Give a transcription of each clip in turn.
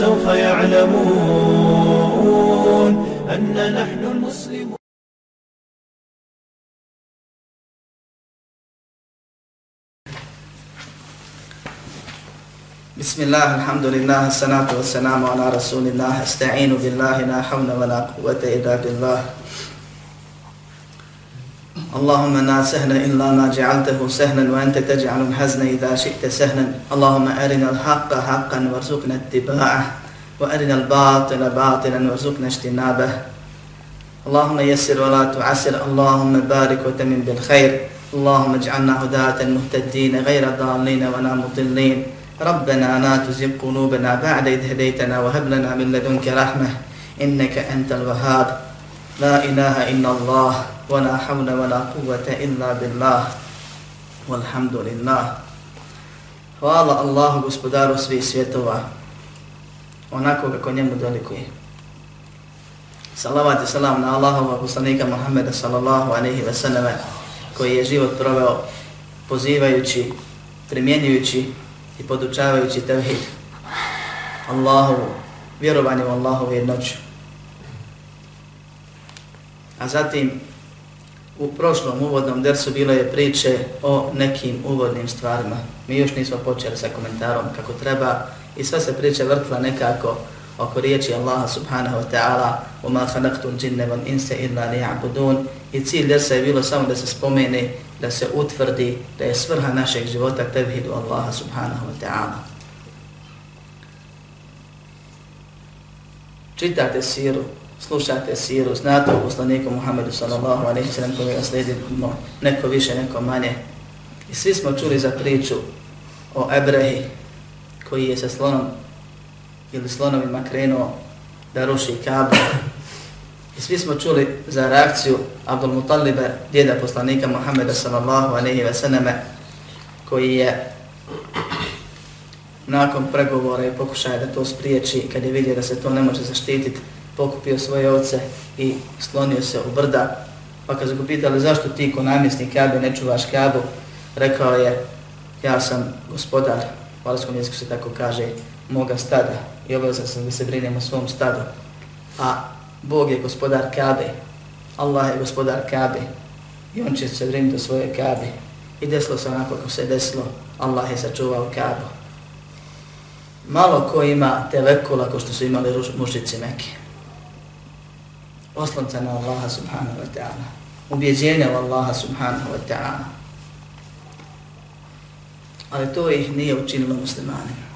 فسوف يعلمون أن نحن المسلمون. بسم الله الحمد لله الصلاة والسلام على رسول الله استعين بالله لا حول ولا قوة إلا بالله اللهم لا سهل إلا ما جعلته سهلا وأنت تجعل الحزن إذا شئت سهلا. اللهم أرنا الحق حقا وارزقنا اتباعه وأرنا الباطل باطلا وارزقنا اجتنابه. اللهم يسر ولا تعسر. اللهم بارك وتمن بالخير. اللهم اجعلنا هداة مهتدين غير ضالين ولا مضلين. ربنا لا تزغ قلوبنا بعد إذ هديتنا وهب لنا من لدنك رحمة إنك أنت الوهاب. لا إله إلا الله. ولا حول ولا قوة إلا بالله والحمد لله Hvala Allahu gospodaru svih svjetova, onako kako njemu dolikuje. Salavat i salam na Allahova poslanika Muhammeda sallallahu alaihi wa sallam, koji je život proveo pozivajući, primjenjujući i podučavajući tevhid Allahovu, vjerovanju u Allahovu jednoću. A zatim u prošlom uvodnom dersu bilo je priče o nekim uvodnim stvarima. Mi još nismo počeli sa komentarom kako treba i sve se priče vrtla nekako oko riječi Allaha subhanahu wa ta'ala وَمَا خَلَقْتُ الْجِنَّ وَالْإِنْسَ إِلَّا لِيَعْبُدُونَ I cilj dersa je bilo samo da se spomene, da se utvrdi da je svrha našeg života tevhidu Allaha subhanahu wa ta'ala. Čitate siru, slušate siru, znate o poslaniku Muhammedu sallallahu alaihi sallam koji ga slijedimo neko više, neko manje. I svi smo čuli za priču o Ebrehi koji je sa slonom ili slonovima krenuo da ruši Kabu. I svi smo čuli za reakciju Abdul Mutaliba, djeda poslanika Muhammeda sallallahu alaihi wa sallame, koji je nakon pregovora i pokušaja da to spriječi, kad je vidio da se to ne može zaštititi, pokupio svoje ovce i slonio se u brda. Pa kad su ga pitali zašto ti ko namjesnik Kabe ne čuvaš Kabu, rekao je ja sam gospodar, u alskom jeziku se tako kaže, moga stada i obavezan sam da se brinem o svom stadu. A Bog je gospodar Kabe, Allah je gospodar Kabe i on će se brinuti o svoje Kabe. I desilo se onako kako se desilo, Allah je sačuvao Kabu. Malo ko ima te vekula ko što su imali mušici Mekke oslonca na Allaha subhanahu wa ta'ala, ubjeđenja u Allaha subhanahu wa ta'ala. Ali to ih nije učinilo muslimanima.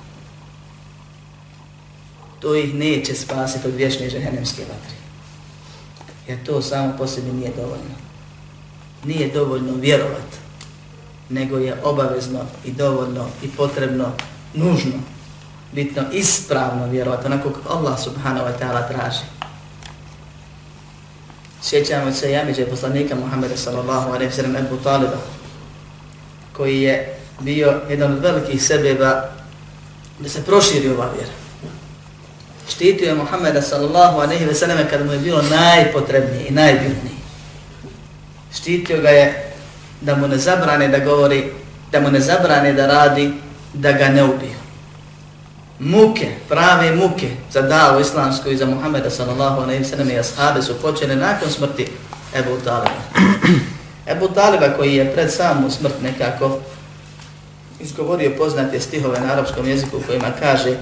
To ih neće spasiti od vječne žehenemske vatre. Jer to samo po sebi nije dovoljno. Nije dovoljno vjerovat, nego je obavezno i dovoljno i potrebno, nužno, bitno ispravno vjerovat, onako kako Allah subhanahu wa ta'ala traži. Sjećamo se jamiđe poslanika Muhammeda sallallahu alaihi wa sallam Ebu Taliba, koji je bio jedan od velikih sebeba da se proširi ova vjera. Štitio je Muhammeda sallallahu alaihi wa sallam kada mu je bilo najpotrebniji i najbitniji. Štitio ga je da mu ne zabrane da govori, da mu ne zabrane da radi, da ga ne ubiju muke, prave muke za davu islamsku i za Muhammeda sallallahu alaihi wa sallam i ashabe su počele nakon smrti Ebu Taliba. Ebu Taliba koji je pred samu smrt nekako izgovorio poznate stihove na arapskom jeziku kojima kaže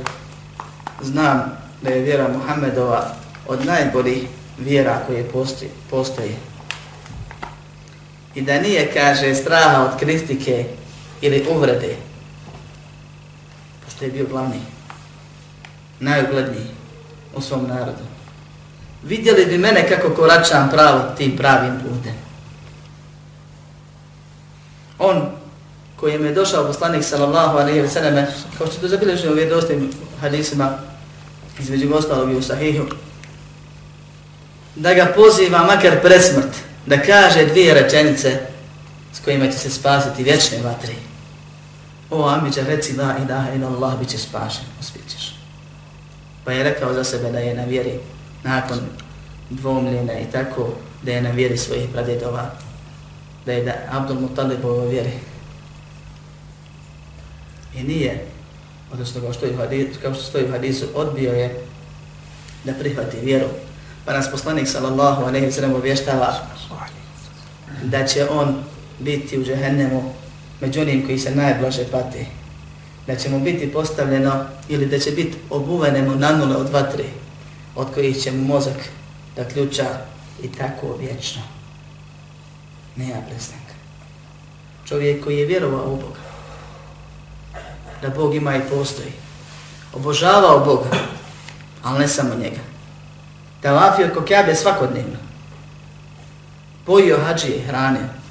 znam da je vjera Muhammedova od najboljih vjera koje postoji, postoji. I da nije, kaže, straha od kritike ili uvrede, pošto je bio glavni najugledniji u svom narodu. Vidjeli bi mene kako koračam pravo tim pravim putem. On koji je došao poslanik sallallahu alejhi ve selleme, kao što to zabilježeno u vjerodostojnim hadisima, između ostalog i u sahihu, da ga poziva makar presmrt, da kaže dvije rečenice s kojima će se spasiti vječne vatri. O Amidža, reci la ilaha ila Allah, bit ćeš spašen, uspjećeš. Pa je rekao za sebe da je na vjeri nakon dvomljena i tako da je na vjeri svojih pradjedova, da je da Abdul Mutalib ovo vjeri. I nije odnosno kao što, je hadis, kao što stoji u hadisu, odbio je da prihvati vjeru. Pa nas poslanik sallallahu alaihi wa sallam obještava da će on biti u džehennemu među onim koji se najblaže pati. Da će mu biti postavljeno ili da će biti obuvenemo na nanule od vatre od kojih će mu mozak da ključa i tako vječno. Nema prestanka. Čovjek koji je vjerovao u Boga, da Bog ima i postoji, obožavao Boga, ali ne samo njega. Da vafio ko kjabe svakodnevno, pojio hađije hrane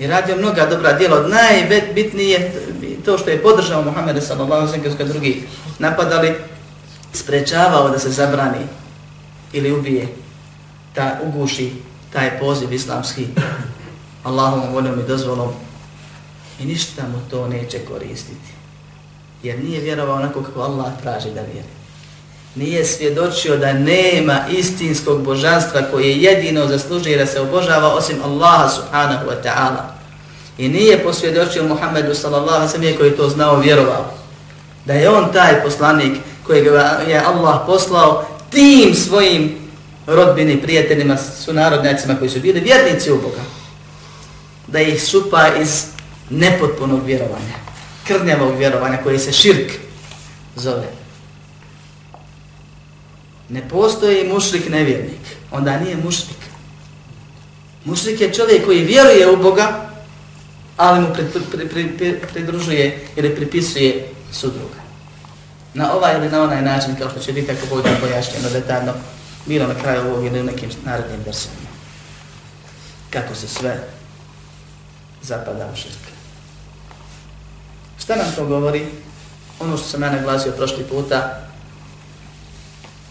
i radio mnoga dobra djela. Od najbitnije to što je podržao Muhammed sallallahu alejhi wa sallam drugi napadali, sprečavao da se zabrani ili ubije, ta uguši taj poziv islamski Allahom voljom i dozvolom i ništa mu to neće koristiti. Jer nije vjerovao onako kako Allah traži da vjeruje. Nije svjedočio da nema istinskog božanstva koje jedino zaslužuje da se obožava osim Allaha subhanahu wa ta'ala. I nije posvjedočio Muhammedu sallallahu sallam koji to znao vjerovao. Da je on taj poslanik kojeg je Allah poslao tim svojim rodbini, prijateljima, sunarodnjacima koji su bili vjernici u Boga. Da ih supa iz nepotpunog vjerovanja, krnjavog vjerovanja koji se širk zove. Ne postoji mušlik nevjernik, onda nije mušlik. Mušlik je čovjek koji vjeruje u Boga, ali mu pridružuje ili pripisuje sudruga. Na ovaj ili na onaj način, kao što će biti ako bude pojašnjeno detaljno, bilo na kraju ovog ili u nekim narednim versijama. Kako se sve zapada u širk. Šta nam to govori? Ono što sam ja naglasio prošli puta,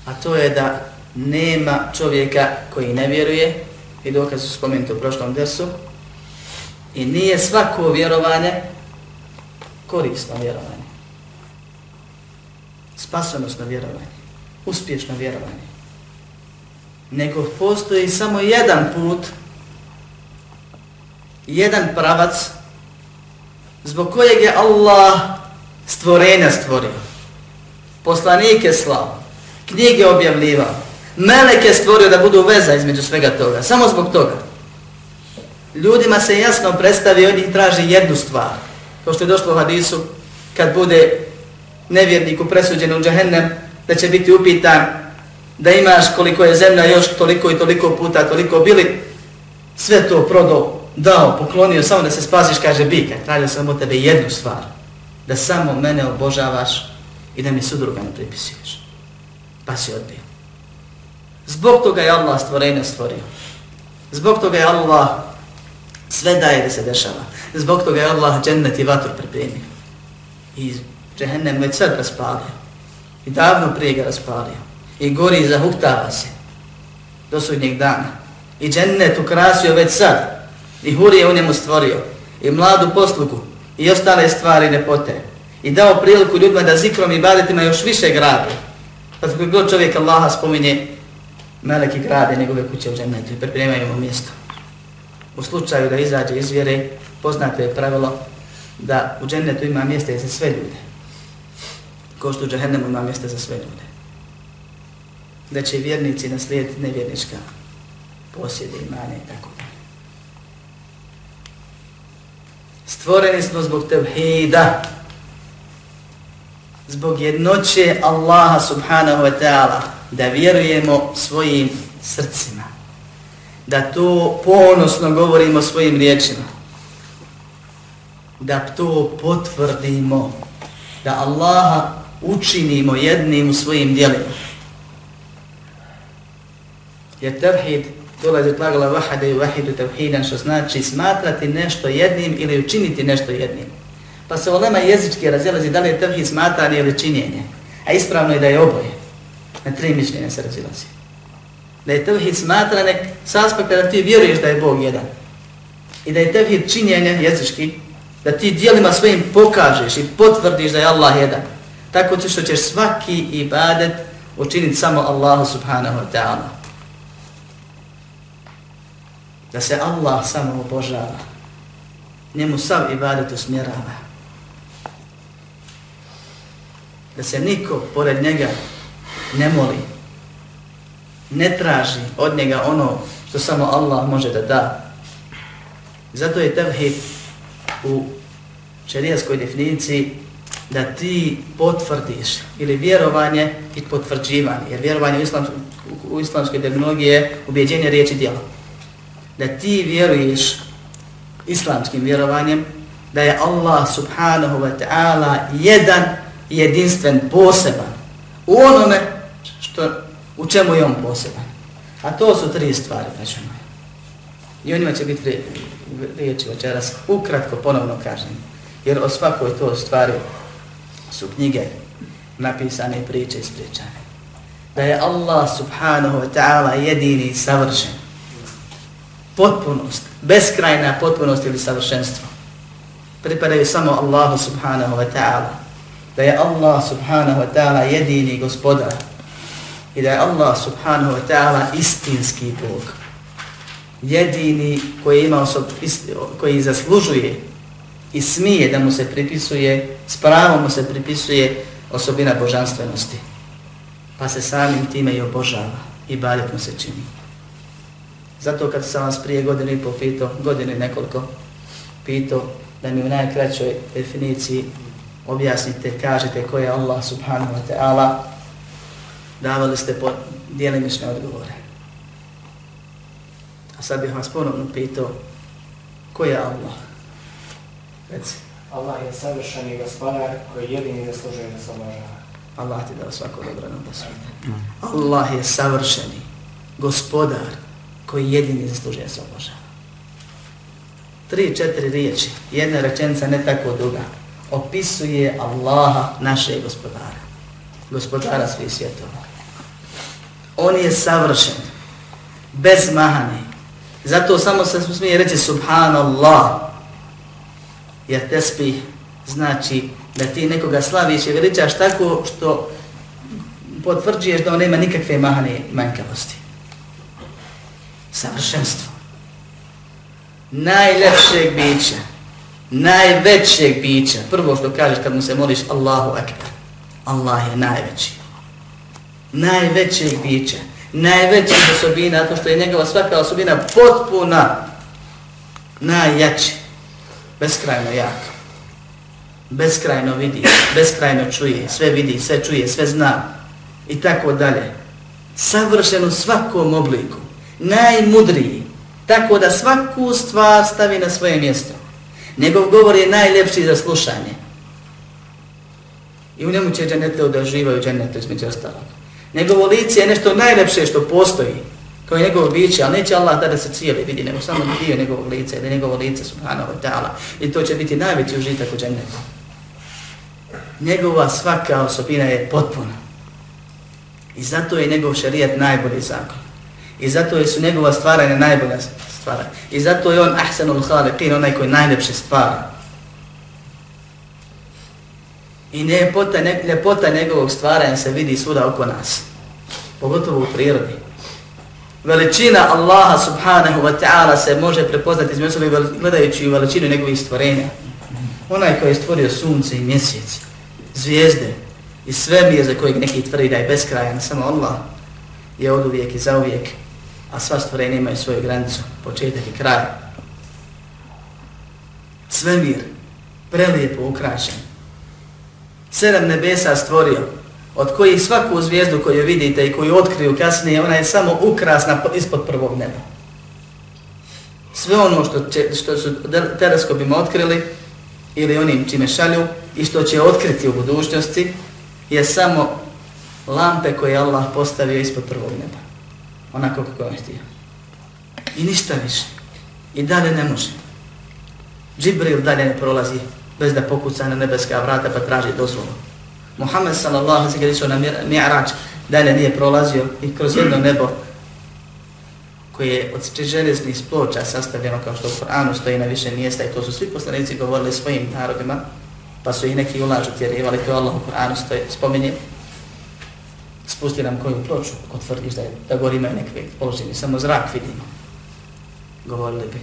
a to je da nema čovjeka koji ne vjeruje, i dokaz su spomenuti u prošlom dersu, i nije svako vjerovanje korisno vjerovanje. Spasonosno vjerovanje, uspješno vjerovanje nego postoji samo jedan put, jedan pravac, zbog kojeg je Allah stvorenja stvorio. Poslanike slao, knjige objavljivao, meleke stvorio da budu veza između svega toga, samo zbog toga. Ljudima se jasno predstavi, od njih traži jednu stvar. Kao što je došlo u hadisu, kad bude nevjerniku presuđen u džahennem, da će biti upitan da imaš koliko je zemlja još toliko i toliko puta, toliko bili, sve to prodao, dao, poklonio, samo da se spasiš, kaže bika, tražio sam od tebe jednu stvar, da samo mene obožavaš i da mi sudruga ne pripisuješ. Pa si odbio. Zbog toga je Allah stvorenje stvorio. Zbog toga je Allah sve daje da se dešava. Zbog toga je Allah džennet i vatru pripremio. I džehennem već sad raspalio. I davno prije ga raspalio i gori i zahuktava se do sudnjeg dana. I džennet ukrasio već sad, i hurije u njemu stvorio, i mladu poslugu, i ostale stvari nepote. I dao priliku ljudima da zikrom i badetima još više grade. Pa god čovjek Allaha spominje, meleki grade njegove kuće u džennetu i pripremaju mu mjesto. U slučaju da izađe iz vjere, poznato je pravilo da u džennetu ima mjesta za sve ljude. Ko što u džahennemu ima mjesta za sve ljude da će vjernici naslijediti nevjernička posjede imane i tako. Stvoreni smo zbog tevhida, zbog jednoće Allaha subhanahu wa ta'ala, da vjerujemo svojim srcima, da to ponosno govorimo svojim riječima, da to potvrdimo, da Allaha učinimo jednim u svojim dijelima. Jer tevhid dolazi od lagala vahada i vahidu tevhidan, što znači smatrati nešto jednim ili učiniti nešto jednim. Pa se olema jezički razilazi da li je tevhid smatanje ili činjenje. A ispravno je da je oboje. Na tri mišljenja se razilazi. Da je tevhid smatranje s aspekta da ti vjeruješ da je Bog jedan. I da je tevhid činjenje jezički, da ti dijelima svojim pokažeš i potvrdiš da je Allah jedan. Tako ćeš što ćeš svaki ibadet učiniti samo Allahu subhanahu wa ta'ala da se Allah samo obožava, njemu sav ibadet usmjerava. Da se niko pored njega ne moli, ne traži od njega ono što samo Allah može da da. Zato je tevhid u šarijaskoj definiciji da ti potvrdiš ili vjerovanje i potvrđivanje, jer vjerovanje u, islam, u islamskoj terminologiji je ubjeđenje riječi djela. Da ti vjeruješ islamskim vjerovanjem da je Allah subhanahu wa ta'ala jedan jedinstven, poseban u onome što, u čemu je on poseban. A to su tri stvari, braćo moje. I o njima će biti riječi večeras, ukratko ponovno kažem. Jer o svakoj to stvari su knjige napisane priče ispričane. Da je Allah subhanahu wa ta'ala jedini savršen. Potpunost, beskrajna potpunost ili savršenstvo. Pripadaju samo Allahu subhanahu wa ta'ala. Da je Allah subhanahu wa ta'ala jedini gospodar. I da je Allah subhanahu wa ta'ala istinski Bog. Jedini koji ima osob, koji zaslužuje i smije da mu se pripisuje, s pravom mu se pripisuje osobina božanstvenosti. Pa se samim time i obožava i baljet mu se čini. Zato kad sam vas prije godine i pol pitao, godine nekoliko pitao, da mi u najkraćoj definiciji objasnite, kažete ko je Allah subhanahu wa ta'ala, davali ste po dijelimične odgovore. A sad bih vas ponovno pitao, ko je Allah? Reci. Allah je savršeni gospodar koji jedini zaslužuje da se obožava. Allah ti dao svako dobro nam da svete. Allah je savršeni gospodar koji jedini zaslužuje da se obožava. Tri, četiri riječi, jedna rečenica ne tako duga, opisuje Allaha, naše gospodara. Gospodara svih svjetova. On je savršen, bez mahane. Zato samo se smije reći Subhanallah, jer tespih znači da ti nekoga slaviš i veličaš tako što potvrđuješ da on nema nikakve mahane manjkavosti. Savršenstvo. Najlepšeg bića, najvećeg bića, prvo što kažeš kad mu se moliš Allahu Akbar, Allah je najveći. Najvećeg bića, najvećeg osobina, to što je njegova svaka osobina potpuna, najjači beskrajno jak. Beskrajno vidi, beskrajno čuje, sve vidi, sve čuje, sve zna i tako dalje. Savršen u svakom obliku, najmudriji, tako da svaku stvar stavi na svoje mjesto. Njegov govor je najljepši za slušanje. I u njemu će dženete da živaju dženete između ostalog. Njegovo lice je nešto najljepše što postoji kao i njegovo biće, ali neće Allah tada se cijeli vidi, nego samo dio njegovog lica, ili njegovo lice subhanahu wa ta'ala. I to će biti najveći užitak u džennetu. Njegova svaka osobina je potpuna. I zato je njegov šarijat najbolji zakon. I zato su njegova stvaranja najbolja stvara. I zato je on ahsanul khaliqin, onaj koji najljepše stvara. I ljepota, ljepota njegovog stvaranja se vidi svuda oko nas. Pogotovo u prirodi veličina Allaha subhanahu wa ta'ala se može prepoznati između sebe gledajući veličinu njegovih stvorenja. Onaj koji je stvorio sunce i mjesec, zvijezde i sve mi za kojeg neki tvrdi da je beskrajan, samo Allah je od uvijek i za uvijek, a sva stvorenja imaju svoju granicu, početak i kraj. Svemir, prelijepo ukrašen. Sedam nebesa stvorio, od kojih svaku zvijezdu koju vidite i koju otkriju kasnije, ona je samo ukrasna ispod prvog neba. Sve ono što, će, što su teleskopima otkrili, ili onim čime šalju, i što će otkriti u budućnosti, je samo lampe koje Allah postavio ispod prvog neba. Onako kako on htio. I ništa više. I dalje ne može. Džibril dalje ne prolazi bez da pokuca na nebeska vrata pa traži dozvolu. Muhammed sallallahu alaihi wa sallam na mi'rač dalje nije prolazio i kroz jedno nebo koje je od železnih sploča sastavljeno kao što u Koranu stoji na više mjesta i to su svi poslanici govorili svojim narodima pa su i neki ulažu tjerivali to Allah u Koranu stoji, spominje spusti nam koju ploču ako tvrdiš da, je, da gori imaju nekve položeni, samo zrak vidimo. Govorili bi.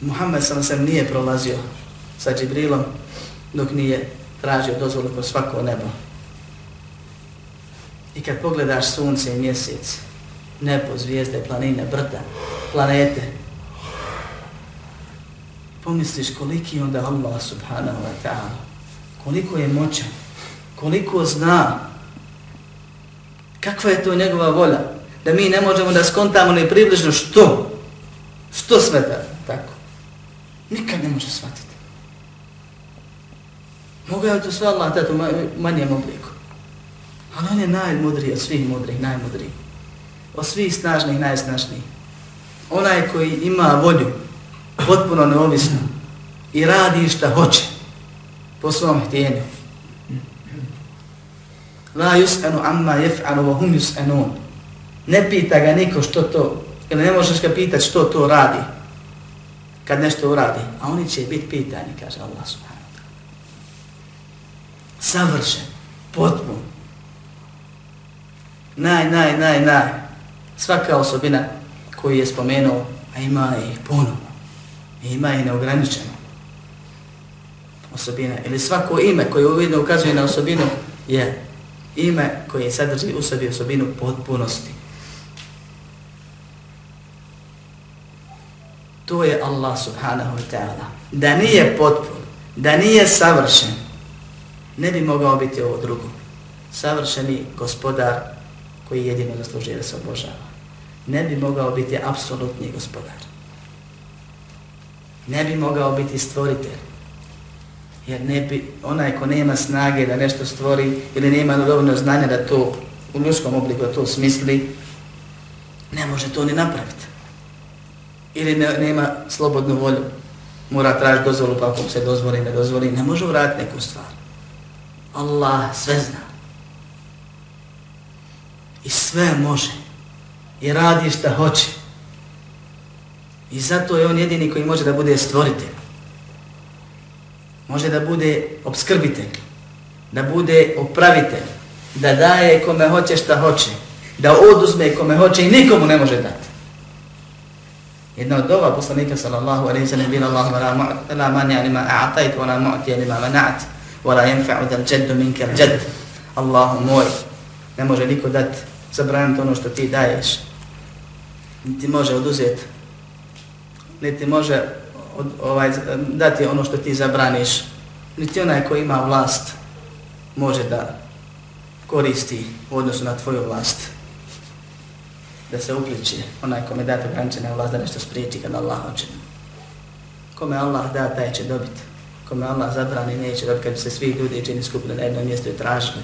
Muhammed sallallahu alaihi sallam nije prolazio sa Džibrilom dok nije tražio dozvolu po svako nebo. I kad pogledaš sunce i mjesec, nebo, zvijezde, planine, brda, planete, pomisliš koliki onda Allah subhanahu wa ta'ala, koliko je moćan, koliko zna, kakva je to njegova volja, da mi ne možemo da skontamo ni približno što, što sve da, tako. Nikad ne može shvatiti. Mogu je to sve Allah dati u manjem obliku. Ali on je najmudriji od svih mudrih, najmudriji. Od svih snažnih, najsnažnijih. Onaj koji ima volju, potpuno neovisno, i radi šta hoće, po svom htjenju. La yus'anu amma yef'alu wa hum yus'anun. Ne pita ga niko što to, ili ne možeš ga pitati što to radi, kad nešto uradi, a oni će biti pitani, kaže Allah subhanahu savršen, potpun. Naj, naj, naj, naj. Svaka osobina koju je spomenuo, a ima ih puno. Ima ih neograničeno. Osobina. Ili svako ime koje uvidno ukazuje na osobinu je ime koje sadrži u sebi osobinu potpunosti. To je Allah subhanahu wa ta'ala. Da nije potpun, da nije savršen, ne bi mogao biti ovo drugo. Savršeni gospodar koji jedino zaslužuje da se obožava. Ne bi mogao biti apsolutni gospodar. Ne bi mogao biti stvoritelj. Jer ne bi, onaj ko nema snage da nešto stvori ili nema dovoljno znanja da to u ljudskom obliku da to smisli, ne može to ni napraviti. Ili ne, nema slobodnu volju. Mora tražiti dozvolu pa ako se dozvoli, ne dozvoli, ne može uraditi neku stvar. Allah sve zna. I sve može. I radi šta hoće. I zato je on jedini koji može da bude stvoritelj. Može da bude obskrbitelj. Da bude opravitelj. Da daje kome hoće šta hoće. Da oduzme kome hoće i nikomu ne može dati. Jedna od dova poslanika sallallahu alaihi sallam bila Allahuma la mani anima a'atajt wa la mu'ti anima mana'at wala yanfa'u dal jaddu minka al jadd Allahu moj ne može niko dati zabraniti ono što ti daješ niti može oduzeti niti može od, ovaj, dati ono što ti zabraniš niti onaj ko ima vlast može da koristi u odnosu na tvoju vlast da se upliči onaj kome date ograničena vlast da nešto spriječi kad Allah hoće kome Allah da taj će dobiti kome Allah zabrani neće dobiti. kad se svi ljudi čini skupili na jedno mjesto i tražili,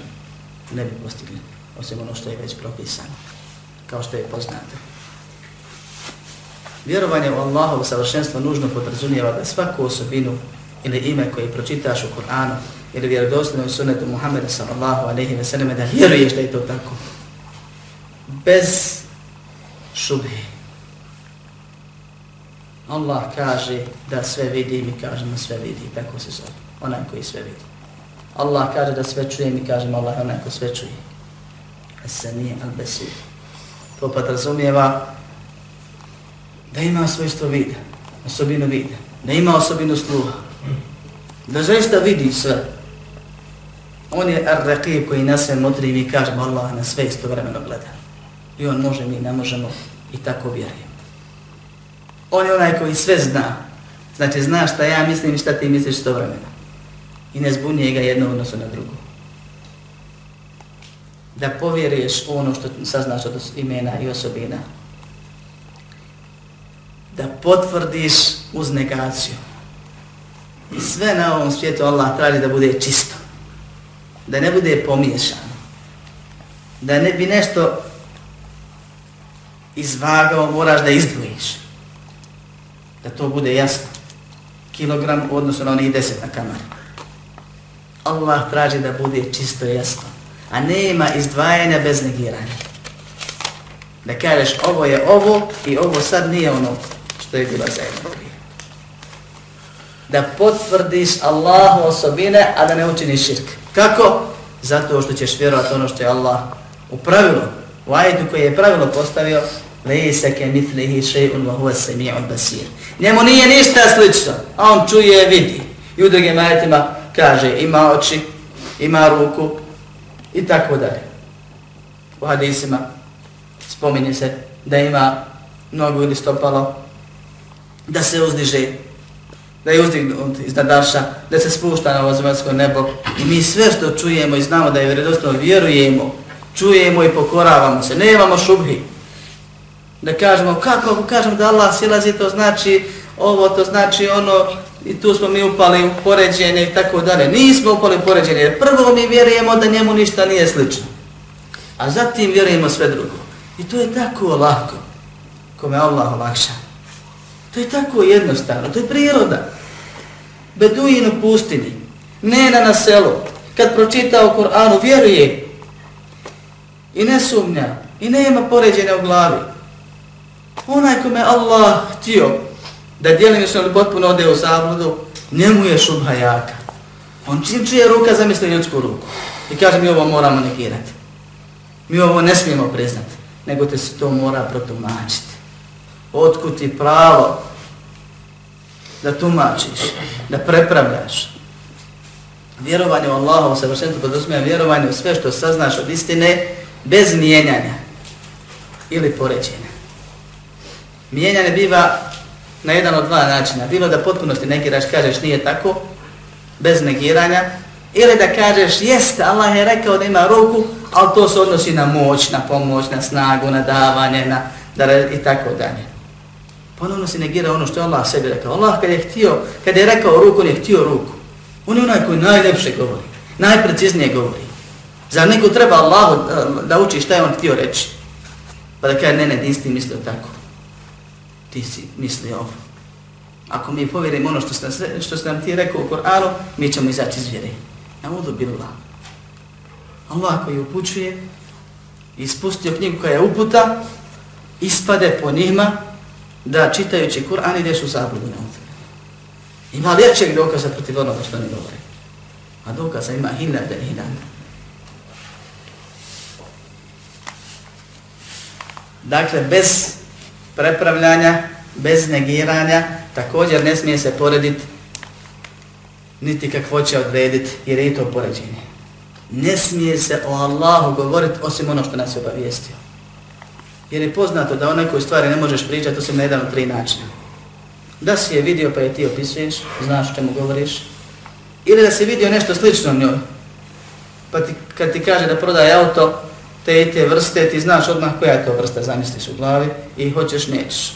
ne bi postigli, osim ono što je već propisano, kao što je poznato. Vjerovanje u Allahovu savršenstvo nužno podrazumijeva da svaku osobinu ili ime koje pročitaš u Kur'anu ili vjerodostojno u sunetu Muhammeda sallallahu alaihi wa sallam da vjeruješ da je to tako. Bez šubhe. Allah kaže da sve vidi, mi kažemo sve vidi, tako se zove, onaj koji sve vidi. Allah kaže da sve čuje, mi kažemo Allah onaj koji sve čuje. Se nije al-besir. To pa da ima svojstvo vida, osobinu vida, da ima osobinu sluha, da zaista vidi sve. On je ar-raqib koji na sve motri i mi kažemo Allah na sve istovremeno gleda. I on može, mi ne možemo i tako vjerujemo. On je onaj koji sve zna. Znači, zna šta ja mislim i šta ti misliš istovremeno. vremena. I ne zbunije ga jedno odnosu na drugo. Da povjeruješ ono što saznaš od imena i osobina. Da potvrdiš uz negaciju. I sve na ovom svijetu Allah traži da bude čisto. Da ne bude pomiješano. Da ne bi nešto izvagao, moraš da izdvojiš da to bude jasno. Kilogram u odnosu na onih deset na kamar. Allah traži da bude čisto jasno. A nema izdvajanja bez negiranja. Da kažeš ovo je ovo i ovo sad nije ono što je bila zajedno. Da potvrdiš Allahu osobine, a da ne učiniš širk. Kako? Zato što ćeš vjerovati ono što je Allah u pravilu, u ajetu koji je pravilo postavio, Lejse ke mitlihi še'un wa huwa sami'un basir. Njemu nije ništa slično, a on čuje, vidi. I u drugim ajetima kaže ima oči, ima ruku i tako dalje. U hadisima spominje se da ima nogu ili stopalo, da se uzdiže, da je uzdignut iznad daša, da se spušta na ovo nebo i mi sve što čujemo i znamo da je vredostno, vjerujemo, čujemo i pokoravamo se, ne imamo šubhi. Da kažemo, kako ako kažemo da Allah silazi, to znači ovo, to znači ono, i tu smo mi upali u poređenje i tako dalje. Nismo upali u poređenje, jer prvo mi vjerujemo da njemu ništa nije slično. A zatim vjerujemo sve drugo. I to je tako lako, kome Allah olakša. To je tako jednostavno, to je priroda. Beduin u pustini, nena na selu, kad pročita o Koranu, vjeruje i ne sumnja i nema poređenja u glavi. Onaj kome Allah htio da dijelim se ili potpuno ode u zabludu, njemu je šubha jaka. On čim čuje ruka, zamisli ljudsku ruku. I kaže mi ovo moramo negirati. Mi ovo ne smijemo priznati, nego te se to mora protumačiti. Otkud ti pravo da tumačiš, da prepravljaš. Vjerovanje u Allahovu savršenstvu podosmija vjerovanje u sve što saznaš od istine bez mijenjanja ili poređenja. Mijenjanje biva na jedan od dva načina. Bilo da potpunosti negiraš, kažeš nije tako, bez negiranja, ili da kažeš jeste, Allah je rekao da ima ruku, ali to se odnosi na moć, na pomoć, na snagu, na davanje, na da i tako dalje. Ponovno se negira ono što je Allah sebi rekao. Allah kad je htio, kad je rekao ruku, on je htio ruku. On je onaj koji najljepše govori, najpreciznije govori. Za neko treba Allahu eh, da uči šta je on htio reći? Pa da kaže, ne, ne, ti ti mislio tako. Ti si mislio ovo. Ako mi povjerimo ono što ste, što ste nam ti rekao u Koranu, mi ćemo izaći iz vjere. Ja budu bila. Allah koji upućuje, ispustio knjigu koja je uputa, ispade po njima da čitajući Kur'an ideš u zabludu na Ima liječeg dokaza protiv onoga što ne govori. A dokaza ima hiljade i hiljade. Dakle, bez prepravljanja, bez negiranja, također ne smije se porediti niti kakvo će odrediti, jer je to poređenje. Ne smije se o Allahu govoriti osim ono što nas je obavijestio. Jer je poznato da o nekoj stvari ne možeš pričati osim na jedan od tri načina. Da si je vidio pa je ti opisuješ, znaš čemu govoriš. Ili da si vidio nešto slično njoj. Pa ti, kad ti kaže da prodaje auto, te i te vrste, ti znaš odmah koja je to vrsta, zamisliš u glavi i hoćeš, nećeš.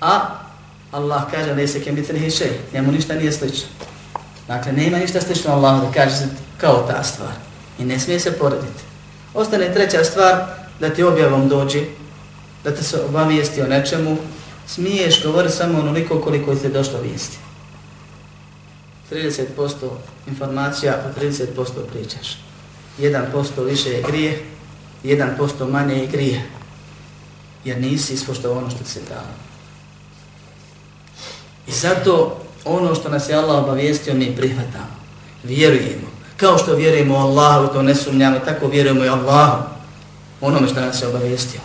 A Allah kaže da se se kemitri hiše, njemu ništa nije slično. Dakle, nema ništa slično Allah da kaže se kao ta stvar. I ne smije se porediti. Ostane treća stvar, da ti objavom dođe, da te se obavijesti o nečemu, smiješ govori samo onoliko koliko ti je došlo vijesti. 30% informacija, a 30% pričaš. 1% više je grije, 1% manje je grije. Jer nisi ispoštao ono što ti se dao. I zato ono što nas je Allah obavijestio mi prihvatamo. Vjerujemo. Kao što vjerujemo u Allahu, to ne sumnjamo, tako vjerujemo i Allahu. Onome što nas je obavijestio.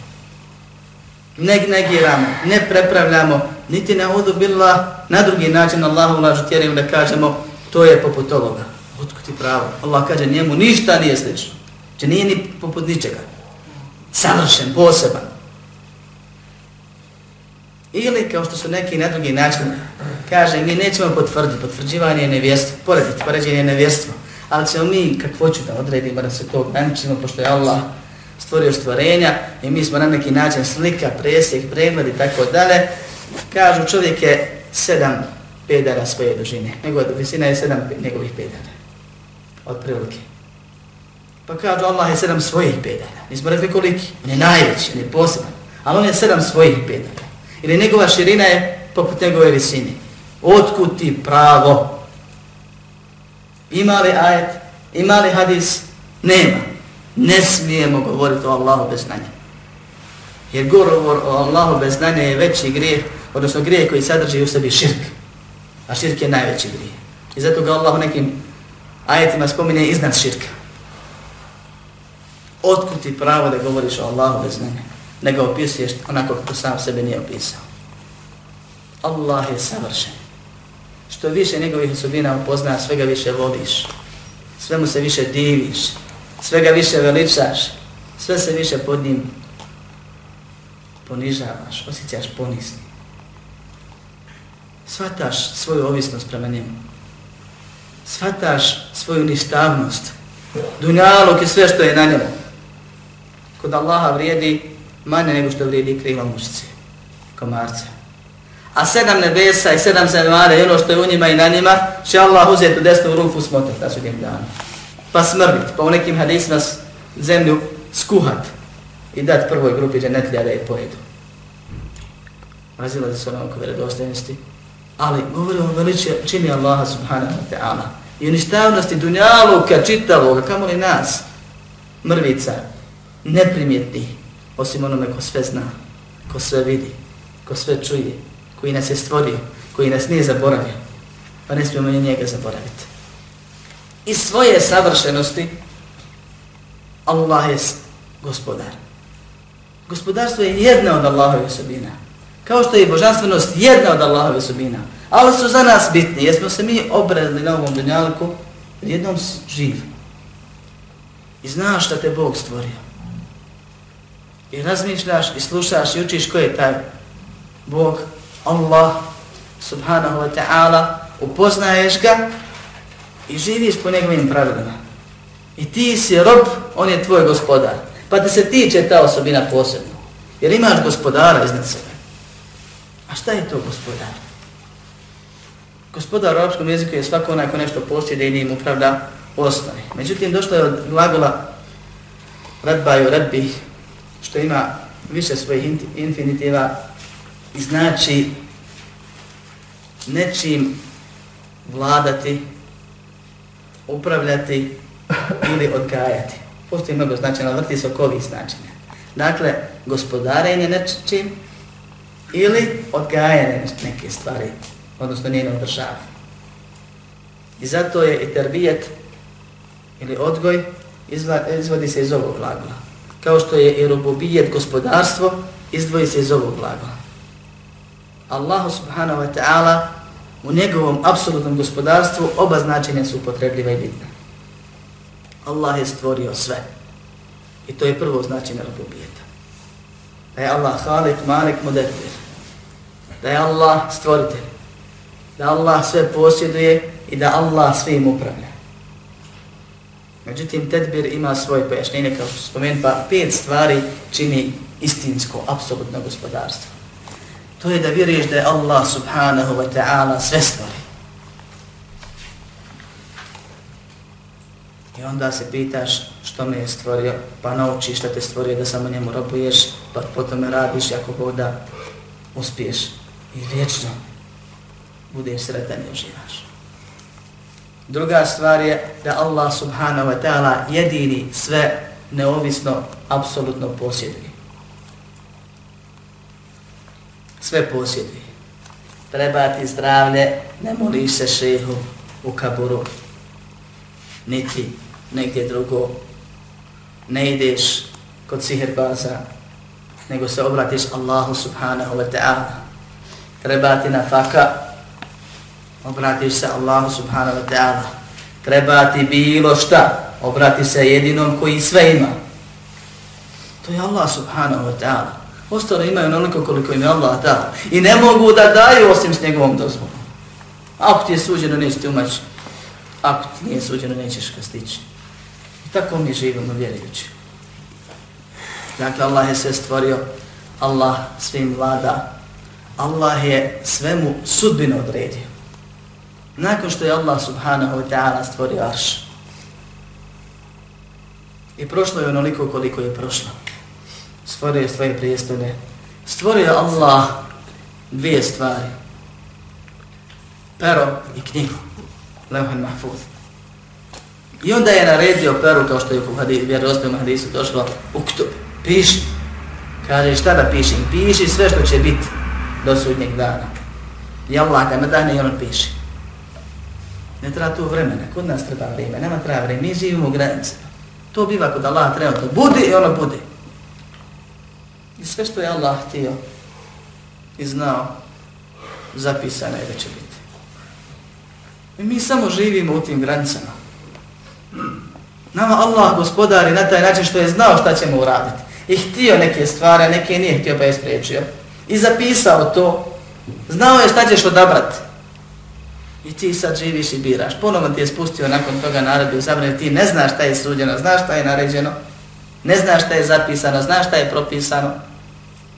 Ne negiramo, ne prepravljamo, niti ne odubila na drugi način Allahu lažu tjerim da kažemo to je poput ovoga. Otkud ti pravo? Allah kaže njemu ništa nije slično. Če nije ni poput ničega. Savršen, poseban. Ili kao što su neki na drugi način, kaže mi nećemo potvrditi, potvrđivanje je nevjestvo, porediti, poređenje je nevjestvo, ali ćemo mi kakvo ću da odredimo da se to ograničimo, pošto je Allah stvorio stvorenja i mi smo na neki način slika, presjek, pregled i tako dalje, kažu čovjek je sedam pedara svoje dužine, nego visina je sedam njegovih pedara, od prilike. Pa kažu Allah je sedam svojih pedara, nismo rekli koliki, on je najveći, on je poseban, ali on je sedam svojih pedara. Ili njegova širina je poput njegove visine. Otkud ti pravo? Ima li ajet? Ima li hadis? Nema. Ne smijemo govoriti o Allahu bez znanja. Jer govor o Allahu bez znanja je veći grijeh, odnosno grijeh koji sadrži u sebi širk. A širk je najveći grijeh. I zato ga Allah u nekim ajetima spominje iznad širka. Otkud ti pravo da govoriš o Allahu bez znanja? Ne ga opisuješ onako kako sam sebe nije opisao. Allah je savršen što više njegovih osobina upozna, sve ga više voliš. Sve mu se više diviš. Sve ga više veličaš. Sve se više pod njim ponižavaš, osjećaš ponisni. Svataš svoju ovisnost prema njemu. Svataš svoju ništavnost. Dunjalog i sve što je na njemu. Kod Allaha vrijedi manje nego što vrijedi krila mušice, komarce. A sedam nebesa i sedam zemara i ono što je u njima i na njima, će Allah uzeti u desnu ruku smotati na sudjem danu. Pa smrvit, pa u nekim hadisima zemlju skuhat i dat prvoj grupi dženetlja da je pojedu. Razilaze se ono oko vjerodostojnosti. Ali govori o veliči čini Allaha subhanahu wa ta'ala. I uništavnosti dunjaluka čitavoga, kamo li nas, mrvica, neprimjetni, osim onome ko sve zna, ko sve vidi, ko sve čuje, koji nas je stvorio, koji nas nije zaboravio, pa ne smijemo njega zaboraviti. I svoje savršenosti, Allah je gospodar. Gospodarstvo je jedna od Allahove osobina. Kao što je božanstvenost jedna od Allahove osobina. Ali su za nas bitni. Jesmo se mi obredili na ovom dunjalku, jednom živ. I znaš šta te Bog stvorio. I razmišljaš i slušaš i učiš ko je taj Bog, Allah, subhanahu wa ta'ala, upoznaješ ga i živiš po njegovim pravilima. I ti si rob, on je tvoj gospodar. Pa da se tiče ta osobina posebno. Jer imaš gospodara iznad sebe. A šta je to gospodar? Gospodar u arapskom jeziku je svako onaj ko nešto posjede i njim upravda osnovi. Međutim, došlo je od glagola radbaju, radbih, što ima više svojih infinitiva znači nečim vladati, upravljati ili odgajati. Postoji mnogo značajna, vrti se oko ovih značenja. Dakle, gospodarenje nečim ili odgajanje neke stvari, odnosno njeno održavanje. I zato je i terbijet ili odgoj izvodi se iz ovog glagola. Kao što je i rububijet gospodarstvo, izdvoji se iz ovog glagola. Allahu subhanahu wa ta'ala u njegovom apsolutnom gospodarstvu oba značenja su upotrebljiva i bitna. Allah je stvorio sve. I to je prvo značenje rububijeta. Da je Allah halik, malik, mudetir. Da je Allah stvoritelj. Da Allah sve posjeduje i da Allah svim upravlja. Međutim, tedbir ima svoje pojašnjenje, kao što spomen, pa pet stvari čini istinsko, apsolutno gospodarstvo. To je da vjeruješ da je Allah subhanahu wa ta'ala sve stvori. I onda se pitaš što me je stvorio, pa naučiš što te stvorio da samo njemu robuješ, pa potom radiš ako Bog da uspiješ i vječno budeš sretan i uživaš. Druga stvar je da Allah subhanahu wa ta'ala jedini sve neovisno, apsolutno posjeduje. Sve posjeduje. Treba ti zdravlje, ne moliš se šehu u kaburu, niti negdje drugo. Ne ideš kod siherbaza, nego se obratiš Allahu subhanahu wa ta'ala. Treba ti nafaka, obratiš se Allahu subhanahu wa ta'ala. Treba ti bilo šta, obrati se jedinom koji sve ima. To je Allah subhanahu wa ta'ala. Ostale imaju onoliko koliko im je Allah dao. I ne mogu da daju osim s njegovom dozvolom. Ako ti je suđeno, neće ti umaći. Ako ti nije suđeno, nećeš ga stići. I tako mi živimo vjerujući. Dakle, Allah je sve stvorio. Allah svim vlada. Allah je svemu sudbino odredio. Nakon što je Allah subhanahu wa ta'ala stvorio arš. I prošlo je onoliko koliko je prošlo. Stvorio je svoje prijestolje. Stvorio je Allah dvije stvari. Pero i knjigu. Levhan Mahfuz. I onda je naredio Peru, kao što je u hadis, vjerozbijem hadisu došlo, uktub, piši. Kaže, šta da pišem? Piši sve što će biti do sudnjeg dana. I Allah ga nadane i on piši. Ne treba tu vremena, kod nas treba vrijeme, nema treba vrijeme, mi živimo u granicama. To biva kod Allah treba to bude i ono bude. I sve što je Allah htio i znao, zapisano je da će biti. I mi samo živimo u tim granicama. Nama Allah gospodari na taj način što je znao šta ćemo uraditi. I htio neke stvari, neke nije htio pa je spriječio. I zapisao to. Znao je šta ćeš odabrati. I ti sad živiš i biraš. Ponovno ti je spustio nakon toga naredbu zabranje. Ti ne znaš šta je suđeno, znaš šta je naređeno. Ne znaš šta je zapisano, znaš šta je propisano.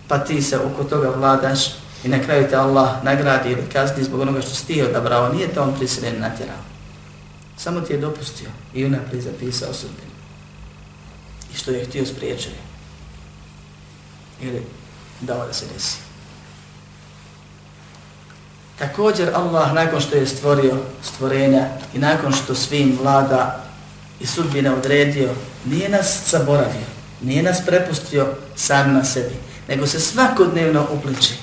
Pa ti se oko toga vladaš i na kraju te Allah nagradi ili kazni zbog onoga što si ti odabrao. Nije te on prisiljen natjerao. Samo ti je dopustio i unaprijed zapisao sudbinu. I što je htio spriječiti. Ili dao da se desi. Također Allah nakon što je stvorio stvorenja i nakon što svim vlada i sudbine odredio, nije nas zaboravio, nije nas prepustio sam na sebi, nego se svakodnevno upliče.